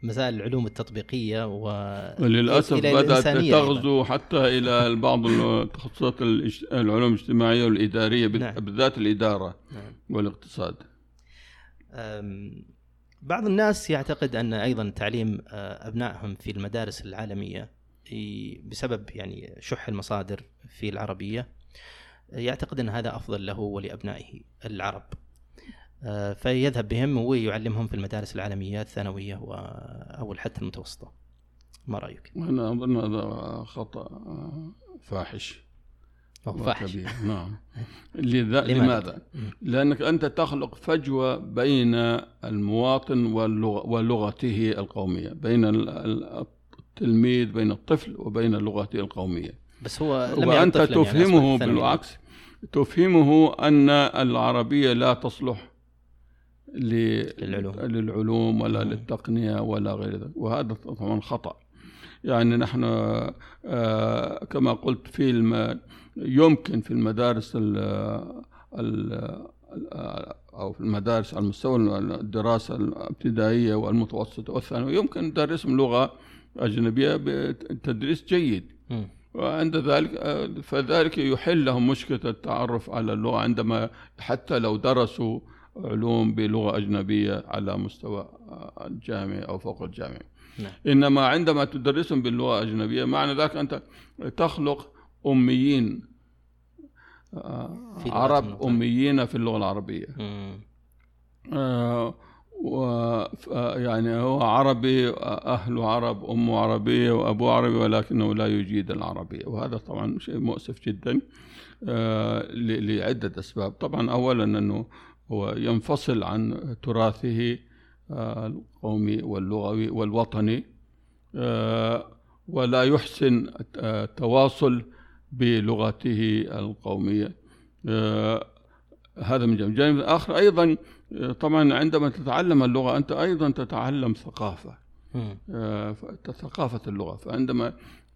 مسائل العلوم التطبيقية و وللأسف إلى بدأت الإنسانية أيضاً. تغزو حتى إلى بعض التخصصات العلوم الاجتماعية والإدارية نعم. بالذات الإدارة نعم. والاقتصاد بعض الناس يعتقد أن أيضا تعليم آه، أبنائهم في المدارس العالمية بسبب يعني شح المصادر في العربية يعتقد إن هذا أفضل له ولأبنائه العرب آه، فيذهب بهم ويعلمهم في المدارس العالمية الثانوية أو حتى المتوسطة ما رأيك؟ أنا أظن هذا خطأ فاحش فاحش. نعم لذا لماذا؟ لماذا؟ لأنك أنت تخلق فجوة بين المواطن واللغة ولغته القومية بين ال- ال- التلميذ بين الطفل وبين لغته القومية بس هو لم طفلاً يعني تفهمه ثانوي. بالعكس تفهمه أن العربية لا تصلح للعلوم. للعلوم ولا مم. للتقنية ولا غير ذلك وهذا طبعا خطأ يعني نحن آه، كما قلت في الم... يمكن في المدارس ال... ال... أو في المدارس على مستوى الدراسة الابتدائية والمتوسطة والثانوية يمكن ندرسهم لغة أجنبية بتدريس جيد مم. وعند ذلك آه، فذلك يحل لهم مشكلة التعرف على اللغة عندما حتى لو درسوا علوم بلغة أجنبية على مستوى آه، الجامعي أو فوق الجامعي نعم. إنما عندما تدرسهم باللغة الأجنبية معنى ذلك أنت تخلق أميين آه، عرب. أميين في اللغة العربية و يعني هو عربي أهله عرب أمه عربية وأبوه عربي ولكنه لا يجيد العربية. وهذا طبعا شيء مؤسف جدا آه، لعدة أسباب. طبعا أولا أنه هو ينفصل عن تراثه آه، القومي واللغوي والوطني آه، ولا يحسن التواصل بلغته القومية. هذا من جانب. الجانب الآخر أيضا طبعا عندما تتعلم اللغة أنت أيضا تتعلم ثقافة. آه، ثقافة اللغة فعندما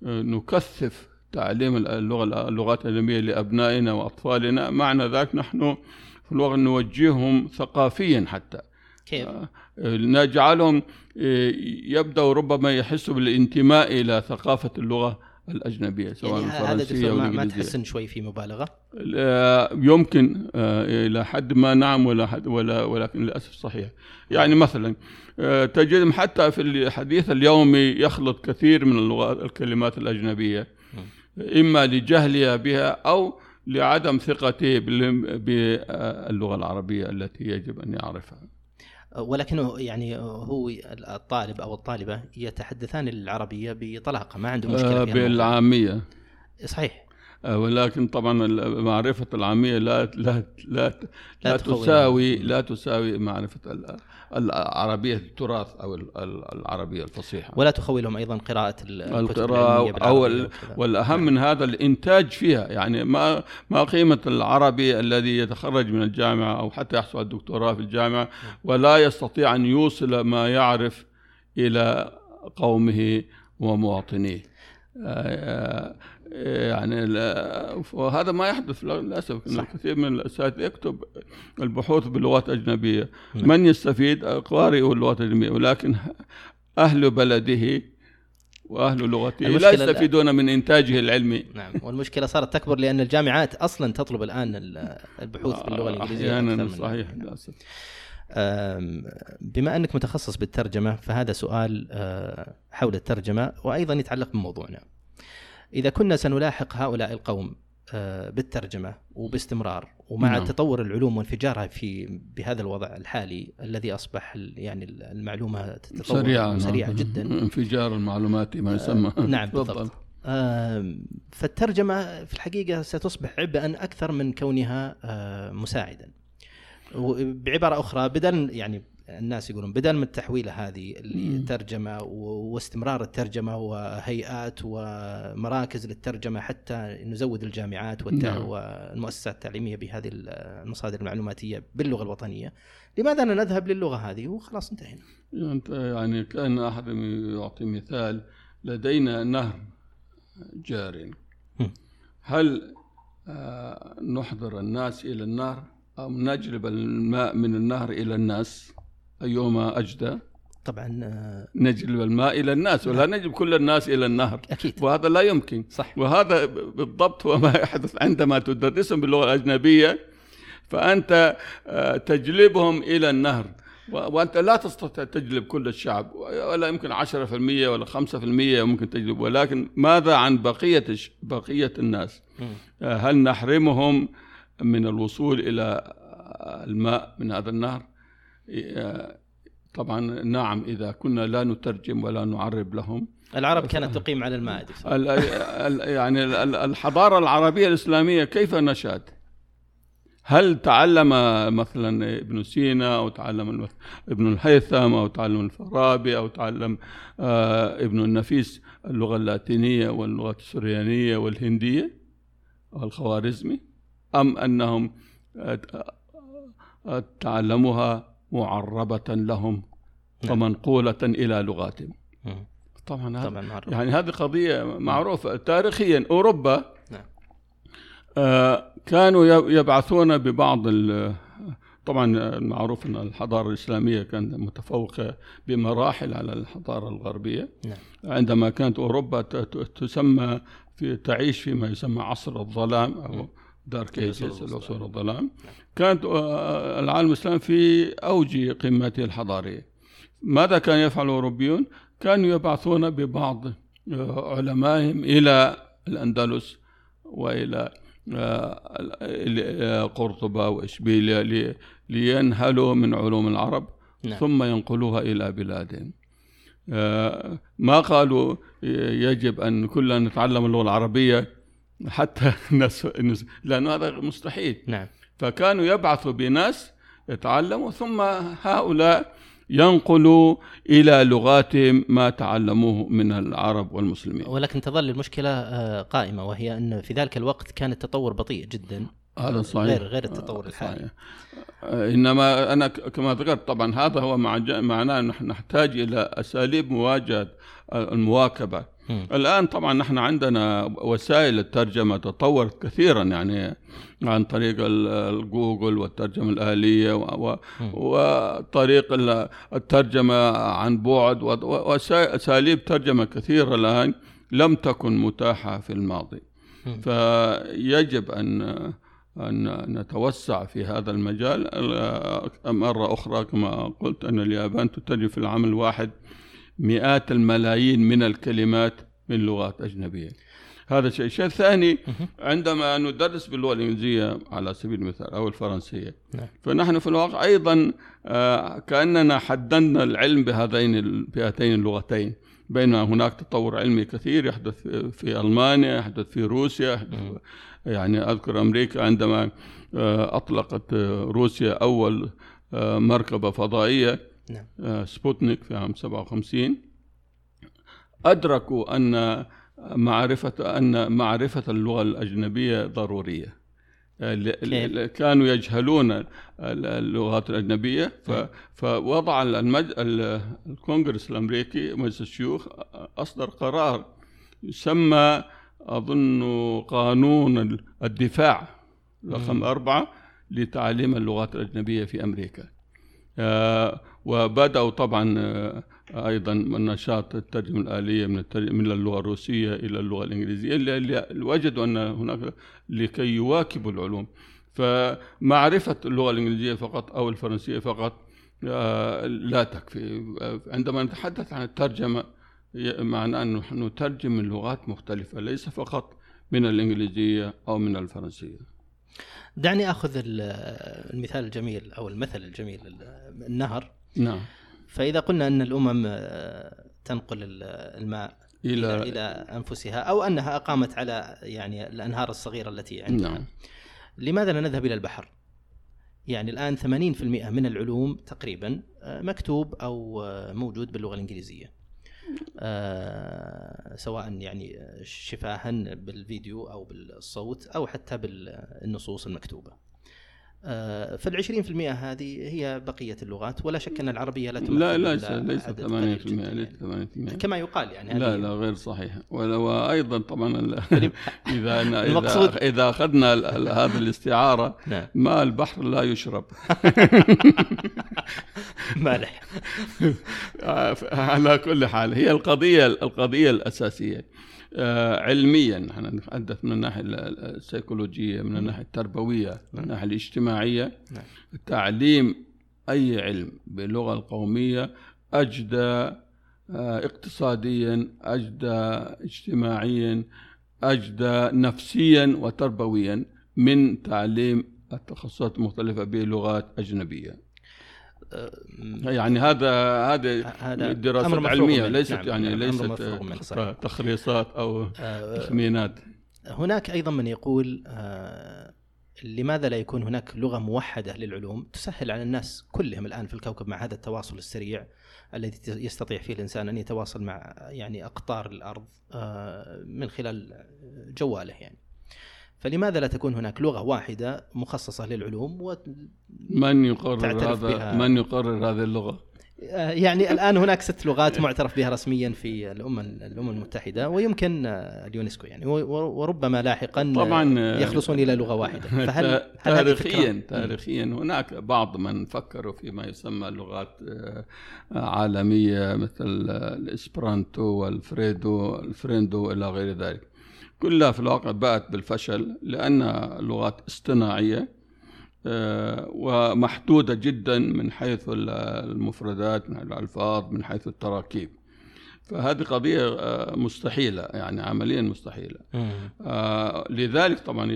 آه، نكثف تعليم اللغة اللغات الأجنبية لأبنائنا وأطفالنا معنى ذلك نحن في الواقع نوجههم ثقافيا حتى كيف؟ آه، نجعلهم يبدأوا ربما يحسوا بالانتماء إلى ثقافة اللغة الأجنبية سواء يعني أو ما, ما الإنجليزية. تحسن شوي في مبالغة؟ يمكن آه، إلى حد ما نعم ولا حد ولا ولكن للأسف صحيح. يعني مثلا آه، تجدهم حتى في الحديث اليومي يخلط كثير من اللغات الكلمات الأجنبية. إما لجهلها بها أو لعدم ثقته بال- باللغة العربية التي يجب أن يعرفها. ولكنه يعني هو الطالب أو الطالبة يتحدثان العربية بطلاقة ما عنده مشكلة آه، الموضوع. بالعامية صحيح آه، ولكن طبعا معرفة العامية لا لا لا لا لا. تساوي لا تساوي معرفة ال- العربية التراث أو ال- ال- العربية الفصيحة ولا تخولهم الكتب العلمية القراءة أو. والأهم من هذا الإنتاج فيها يعني ما ما قيمة العربي الذي يتخرج من الجامعة أو حتى يحصل الدكتوراه في الجامعة ولا يستطيع أن يوصل ما يعرف إلى قومه ومواطنيه آه، آه، يعني لا- وهذا ما يحدث للأسف. إن صح. الكثير من الأساتذة يكتب البحوث بلغات اجنبيه نعم. من يستفيد؟ قارئ اللغات الأجنبية. ولكن أهل بلده وأهل لغته لا يستفيدون من إنتاجه العلمي. نعم. والمشكلة صارت تكبر لأن الجامعات أصلا تطلب الآن ال- البحوث باللغة الإنجليزية أحيانا صحيح للاسف بما أنك متخصص بالترجمة فهذا سؤال أه، حول الترجمة وأيضا يتعلق بموضوعنا. إذا كنا سنلاحق هؤلاء القوم آه، بالترجمة وباستمرار ومع نعم. تطور العلوم وانفجارها في بهذا الوضع الحالي الذي أصبح يعني المعلومة تتطور سريعة سريعه نعم. جدا انفجار المعلوماتي ما يسمى نعم. بالضبط آم، فالترجمة في الحقيقة ستصبح عبئا أكثر من كونها آه، مساعدا بعبارة أخرى بدل يعني الناس يقولون بدل من التحويلة هذه اللي و- واستمرار الترجمة وهيئات ومراكز للترجمة حتى نزود الجامعات نعم. والمؤسسات التعليمية بهذه المصادر المعلوماتية باللغة الوطنية. لماذا لا نذهب للغة هذه؟ وخلاص انتهينا. أنت يعني كأن أحد يعطي مثال لدينا نهر جار. هل آه، نحضر الناس إلى النهر أو نجلب الماء من النهر إلى الناس؟ أيهما أجدى. طبعا آه، نجلب الماء إلى الناس ولا نجلب كل الناس إلى النهر. أكيد. وهذا لا يمكن. صح. وهذا بالضبط هو ما يحدث عندما تدرسهم باللغة الأجنبية. فأنت آه، تجلبهم إلى النهر. و- وأنت لا تستطيع تجلب كل الشعب. ولا يمكن 10% ولا 5% ممكن تجلب. ولكن ماذا عن بقية الش- بقية الناس. آه، هل نحرمهم من الوصول إلى آه، الماء من هذا النهر؟ طبعا نعم إذا كنا لا نترجم ولا نعرب لهم العرب كانت تقيم على المائدة ال- ال- يعني ال- ال- الحضارة العربية الإسلامية كيف نشأت؟ هل تعلم مثلا ابن سينا أو تعلم ابن الهيثم أو تعلم الفارابي أو تعلم آه، ابن النفيس اللغة اللاتينية واللغة السريانية والهندية أو الخوارزمي أم أنهم آه، آه، تعلموها معربة لهم نعم. ومنقولة إلى لغاتهم. طبعا هذا طبعا معروف يعني هذه قضية معروفة تاريخيا أوروبا نعم. آه، كانوا يب- يبعثون ببعض ال- طبعا معروف أن الحضارة الإسلامية كانت متفوقة بمراحل على الحضارة الغربية نعم. عندما كانت ت- تسمى في تعيش فيما يسمى عصر الظلام أو دارك ايجز. العصور الظلام كانت آه، العالم الإسلامي في أوج قمته الحضارية ماذا كان يفعل الأوروبيون؟ كانوا يبعثون ببعض آه، علمائهم إلى الأندلس وإلى آه، ال- آه، قرطبة وإشبيلية لي- لينهلوا من علوم العرب نعم. ثم ينقلوها إلى بلادهم آه، ما قالوا يجب أن كلنا نتعلم اللغة العربية حتى. نس... لأنه هذا مستحيل. نعم. فكانوا يبعثوا بناس يتعلموا ثم هؤلاء ينقلوا إلى لغاتهم ما تعلموه من العرب والمسلمين. ولكن تظل المشكلة آه، قائمة وهي أن في ذلك الوقت كان التطور بطيء جدا. هذا صحيح غير غير التطور آه، الحالي صحيح. آه، إنما أنا كما ذكرت طبعا هذا هو معناه نحن نحتاج إلى أساليب مواجهة المواكبة مم. الآن طبعا نحن عندنا وسائل الترجمة تطورت كثيرا يعني عن طريق ال- الجوجل والترجمة الآلية. وطريق ال- الترجمة عن بعد واساليب ترجمة كثيرة الآن لم تكن متاحة في الماضي مم. فيجب أن أن نتوسع في هذا المجال ال- مرة أخرى كما قلت أن اليابان تترجم في العام الواحد مئات الملايين من الكلمات من لغات أجنبية هذا شيء الشيء الثاني. عندما ندرس باللغة الانجليزيه على سبيل المثال أو الفرنسية نعم. فنحن في الواقع أيضا آه، كأننا حددنا العلم بهذين بهاتين اللغتين بينما هناك تطور علمي كثير يحدث في- ألمانيا يحدث في روسيا يحدث. يعني أذكر أمريكا عندما آه، أطلقت آه، روسيا أول آه، مركبة فضائية نعم. سبوتنيك في عام 57 أدركوا أن معرفة أن معرفة اللغة الأجنبية ضرورية آه، ل- كيف؟ ل- كانوا يجهلون ال- اللغات الأجنبية. ف- فوضع المج... الكونغرس الأمريكي مجلس الشيوخ أصدر قرار يسمى أظن قانون الدفاع رقم. أربعة لتعليم اللغات الأجنبية في أمريكا. آه، وبدأوا طبعا من نشاط الترجمة الآلية من من اللغة الروسية إلى اللغة الإنجليزية. اللي وجدوا أن هناك لكي يواكبوا العلوم. فمعرفة اللغة الإنجليزية فقط أو الفرنسية فقط آه، لا تكفي. آه، عندما نتحدث عن الترجمة ي- معناه أن نحن نترجم من لغات مختلفة ليس فقط من الإنجليزية أو من الفرنسية. دعني أخذ ال- المثال الجميل أو المثل الجميل النهر. نعم. فإذا قلنا أن الأمم آه، تنقل ال- الماء إلى إلى إلى أنفسها أو أنها أقامت على يعني الأنهار الصغيرة التي عندها نعم لماذا لا نذهب إلى البحر؟ يعني الآن 80% من العلوم تقريبا آه، مكتوب أو آه، موجود باللغة الإنجليزية. آه، سواء يعني شفاها بالفيديو أو بالصوت أو حتى بالنصوص المكتوبة. آه، فال 20% هذه هي بقية اللغات. ولا شك أن العربية لا تمثل لا ليس ليس 80% عدد قليل جداً ليس يعني. 80% كما يقال يعني لا لا غير صحيح. وأيضا طبعا فلم- إذا إذا المقصود- إذا أخذنا ال- ال- هذه الاستعارة نعم. ماء البحر لا يشرب. مالح على كل حال هي القضية القضية الأساسية. آه، علميا. نحن نتحدث من الناحية ال- السيكولوجية من الناحية التربوية من الناحية الاجتماعية. نعم. تعليم أي علم باللغة القومية أجدى آه، اقتصاديا أجدى اجتماعيا أجدى نفسيا وتربويا من تعليم التخصصات المختلفة بلغات أجنبية. آه، يعني هذا هذا هذا دراسات علمية. ليست نعم، يعني نعم، ليست. آه، تخريصات أو آه، تخمينات هناك أيضا من يقول آه، لماذا لا يكون هناك لغة موحدة للعلوم تسهل على الناس كلهم الآن في الكوكب مع هذا التواصل السريع الذي يستطيع فيه الإنسان أن يتواصل مع يعني أقطار الأرض آه، من خلال جواله يعني. فلماذا لا تكون هناك لغة واحدة مخصصة للعلوم من يقرر تعترف هذا بها. من يقرر هذه اللغة آه، يعني الآن هناك ست لغات معترف بها رسميا في الامم الأمم المتحدة ويمكن آه، اليونسكو يعني وربما لاحقا طبعاً، آه، آه، يخلصون إلى لغة واحدة فهل تاريخيا؟ تاريخيا هناك بعض من فكروا فيما يسمى لغات عالمية مثل الإسبرانتو والفريدو الفريندو إلى غير ذلك كلها في الواقع باءت بالفشل لانها لغات اصطناعية آه، ومحدودة جدا من حيث ال- المفردات من حيث الألفاظ من حيث التراكيب. فهذه قضية آه، مستحيلة يعني عمليا مستحيلة. مم. آه، لذلك طبعا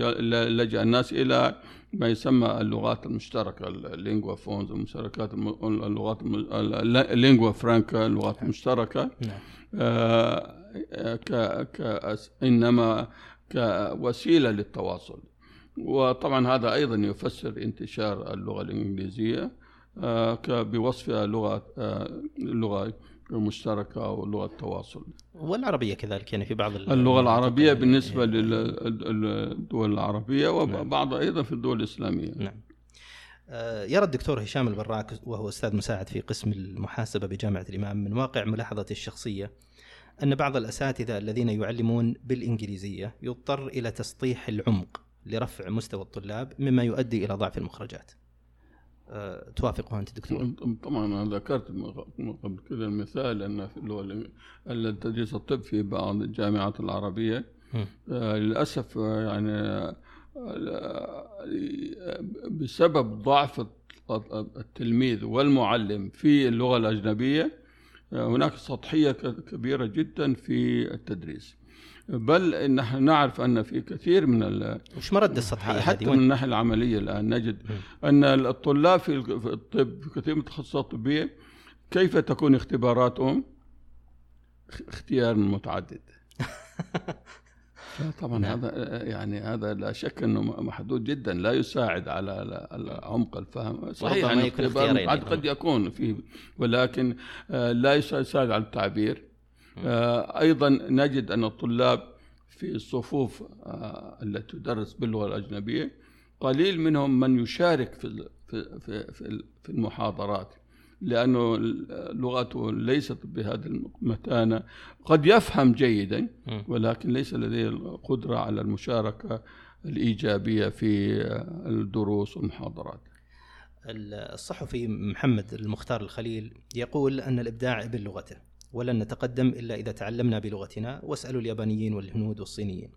لجأ الناس إلى ما يسمى اللغات المشتركة ال lingua francas المشتركات الم- اللغات ال lingua franca اللغات المشتركة. نعم. ك ك إنما كوسيلة للتواصل. وطبعا هذا أيضا يفسر انتشار اللغة الإنجليزية آه، بوصفها لغة آه، لغة مشتركة أو لغة تواصل والعربية كذلك يعني في بعض ال- اللغة العربية يعني- بالنسبة للدول العربية نعم. وبعض أيضا في الدول الإسلامية. نعم. آه، يرى الدكتور هشام البراك وهو أستاذ مساعد في قسم المحاسبة بجامعة الإمام من واقع ملاحظتي الشخصية أن بعض الأساتذة الذين يعلمون بالإنجليزية يضطر إلى تسطيح العمق. لرفع مستوى الطلاب مما يؤدي إلى ضعف المخرجات. آه، توافقه أنت دكتور؟ طبعا أنا ذكرت قبل كذا المثال اللغة الإنج- التدريس الطب في بعض الجامعات العربية مم. آه، للأسف آه، يعني آه، بسبب ضعف التلميذ والمعلم في اللغة الأجنبية آه، هناك سطحية ك- كبيرة جدا في التدريس بل نحن نعرف أن في كثير من ال- وش مرد السطحية حتى؟ من وين؟ الناحية العملية الآن نجد. أن الطلاب في الطب في كثير من التخصصات الطبية كيف تكون اختباراتهم؟ اخ- اختيار متعدد. طبعا نعم. هذا يعني هذا لا شك إنه محدود جدا لا يساعد على عمق الفهم صحيح يعني يكون. قد يكون فيه ولكن آه، لا يساعد على التعبير آه، أيضا نجد أن الطلاب في الصفوف آه، التي تدرس باللغة الأجنبية قليل منهم من يشارك في في في في ال- في المحاضرات لأنه لغته ليست بهذه المتانة. قد يفهم جيدا. ولكن ليس لديه القدرة على المشاركة الإيجابية في آه، الدروس والمحاضرات. الصحفي محمد المختار الخليل يقول أن الإبداع ابن لغته ولن نتقدم إلا إذا تعلمنا بلغتنا واسألوا اليابانيين والهنود والصينيين.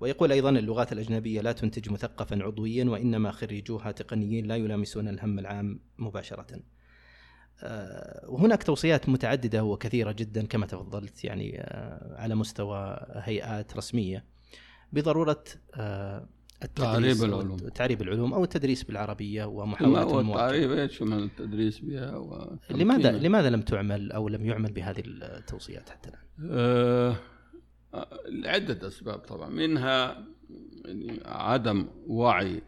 ويقول أيضا اللغات الأجنبية لا تنتج مثقفا عضويا وإنما خريجوها تقنيين لا يلامسون الهم العام مباشرة. آه، وهناك توصيات متعددة وكثيرة جدا كما تفضلت يعني آه، على مستوى هيئات رسمية بضرورة آه، تعريب العلوم. تعريب العلوم أو التدريس بالعربية المواكبه التعريب إيش من التدريس بها. لماذا لماذا لم تعمل أو لم يعمل بهذه التوصيات حتى الآن؟ آه، آه، لعدة أسباب طبعا منها يعني عدم وعي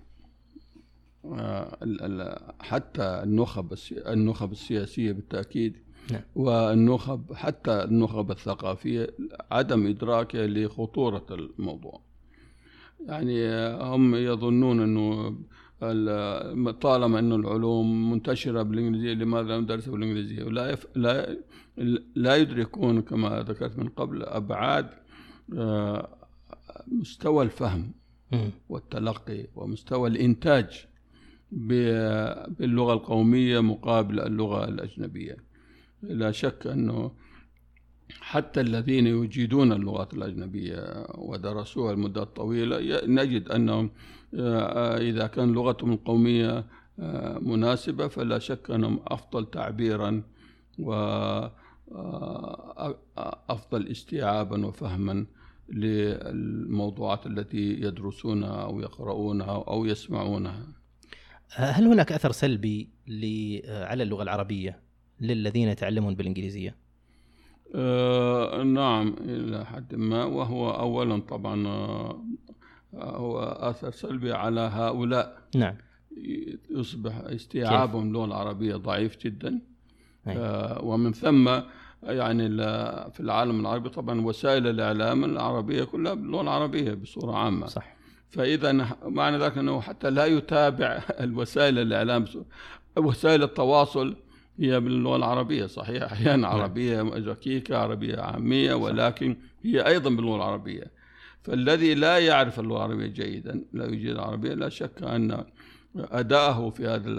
آه، حتى النخب النخب السياسية بالتأكيد نعم. والنخب حتى النخب الثقافية عدم إدراكها لخطورة الموضوع يعني هم يظنون ال- طالما أن العلوم منتشرة بالإنجليزية لماذا لا ندرسها بالإنجليزية ولا يف... لا لا يدركون كما ذكرت من قبل أبعاد آه، مستوى الفهم. والتلقي ومستوى الإنتاج ب- باللغة القومية مقابل اللغة الأجنبية لا شك أنه حتى الذين يجيدون اللغات الأجنبية ودرسوها لمدة طويلة نجد أنهم آه، إذا كان لغتهم القومية آه، مناسبة فلا شك أنهم أفضل تعبيرا وأفضل استيعابا وفهما للموضوعات التي يدرسونها أو يقرؤونها أو يسمعونها هل هناك أثر سلبي على اللغة العربية للذين يتعلمون بالإنجليزية؟ آه نعم إلى حد ما. وهو أولا طبعا آه، هو أثر سلبي على هؤلاء. نعم. يصبح استيعابهم اللغة العربية ضعيف جدا. آه ومن ثم يعني في العالم العربي طبعا وسائل الإعلام العربية كلها باللغة العربية بصورة عامة. صح. فإذا معنى ذلك أنه حتى لا يتابع الوسائل الإعلام وسائل التواصل هي باللغة العربية صحيح. أحيانا عربية ركيكة عربية عامية ولكن هي أيضا باللغة العربية. فالذي لا يعرف اللغة العربية جيدا لا يجيد العربية لا شك أن أداءه في هذا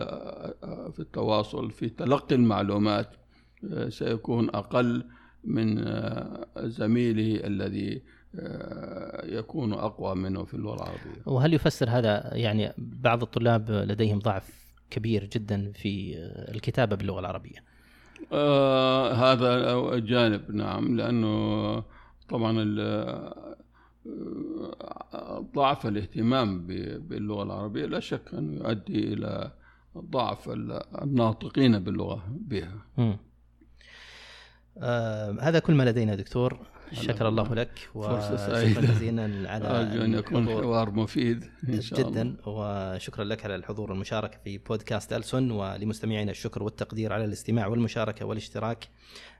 في التواصل في تلقي المعلومات آه، سيكون أقل من آه، زميله الذي آه، يكون أقوى منه في اللغة العربية. وهل يفسر هذا يعني بعض الطلاب لديهم ضعف كبير جدا في الكتابة باللغة العربية؟ آه هذا جانب نعم لأنه طبعا آه، ضعف الاهتمام ب- باللغة العربية لا شك أنه يؤدي إلى ضعف ال- الناطقين باللغة بها. آه هذا كل ما لدينا دكتور شكر الله لك وشكرا. جزيلا على أرجو أن يكون. حوار مفيد إن شاء الله. جدا وشكرا لك على الحضور والمشاركة في بودكاست ألسن ولمستمعينا الشكر والتقدير على الاستماع والمشاركة والاشتراك.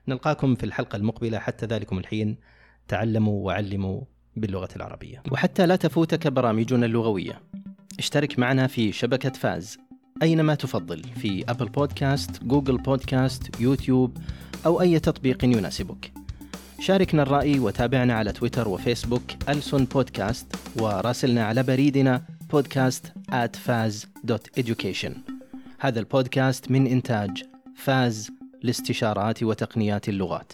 نلقاكم في الحلقة المقبلة حتى ذلكم الحين. تعلموا وعلموا باللغة العربية. وحتى لا تفوتك برامجنا اللغوية. اشترك معنا في شبكة فاز. أينما تفضل في أبل بودكاست جوجل بودكاست يوتيوب أو أي تطبيق يناسبك. شاركنا الرأي وتابعنا على تويتر وفيسبوك ألسن بودكاست وراسلنا على بريدنا podcast at faz.education هذا البودكاست من إنتاج فاز لاستشارات وتقنيات اللغات.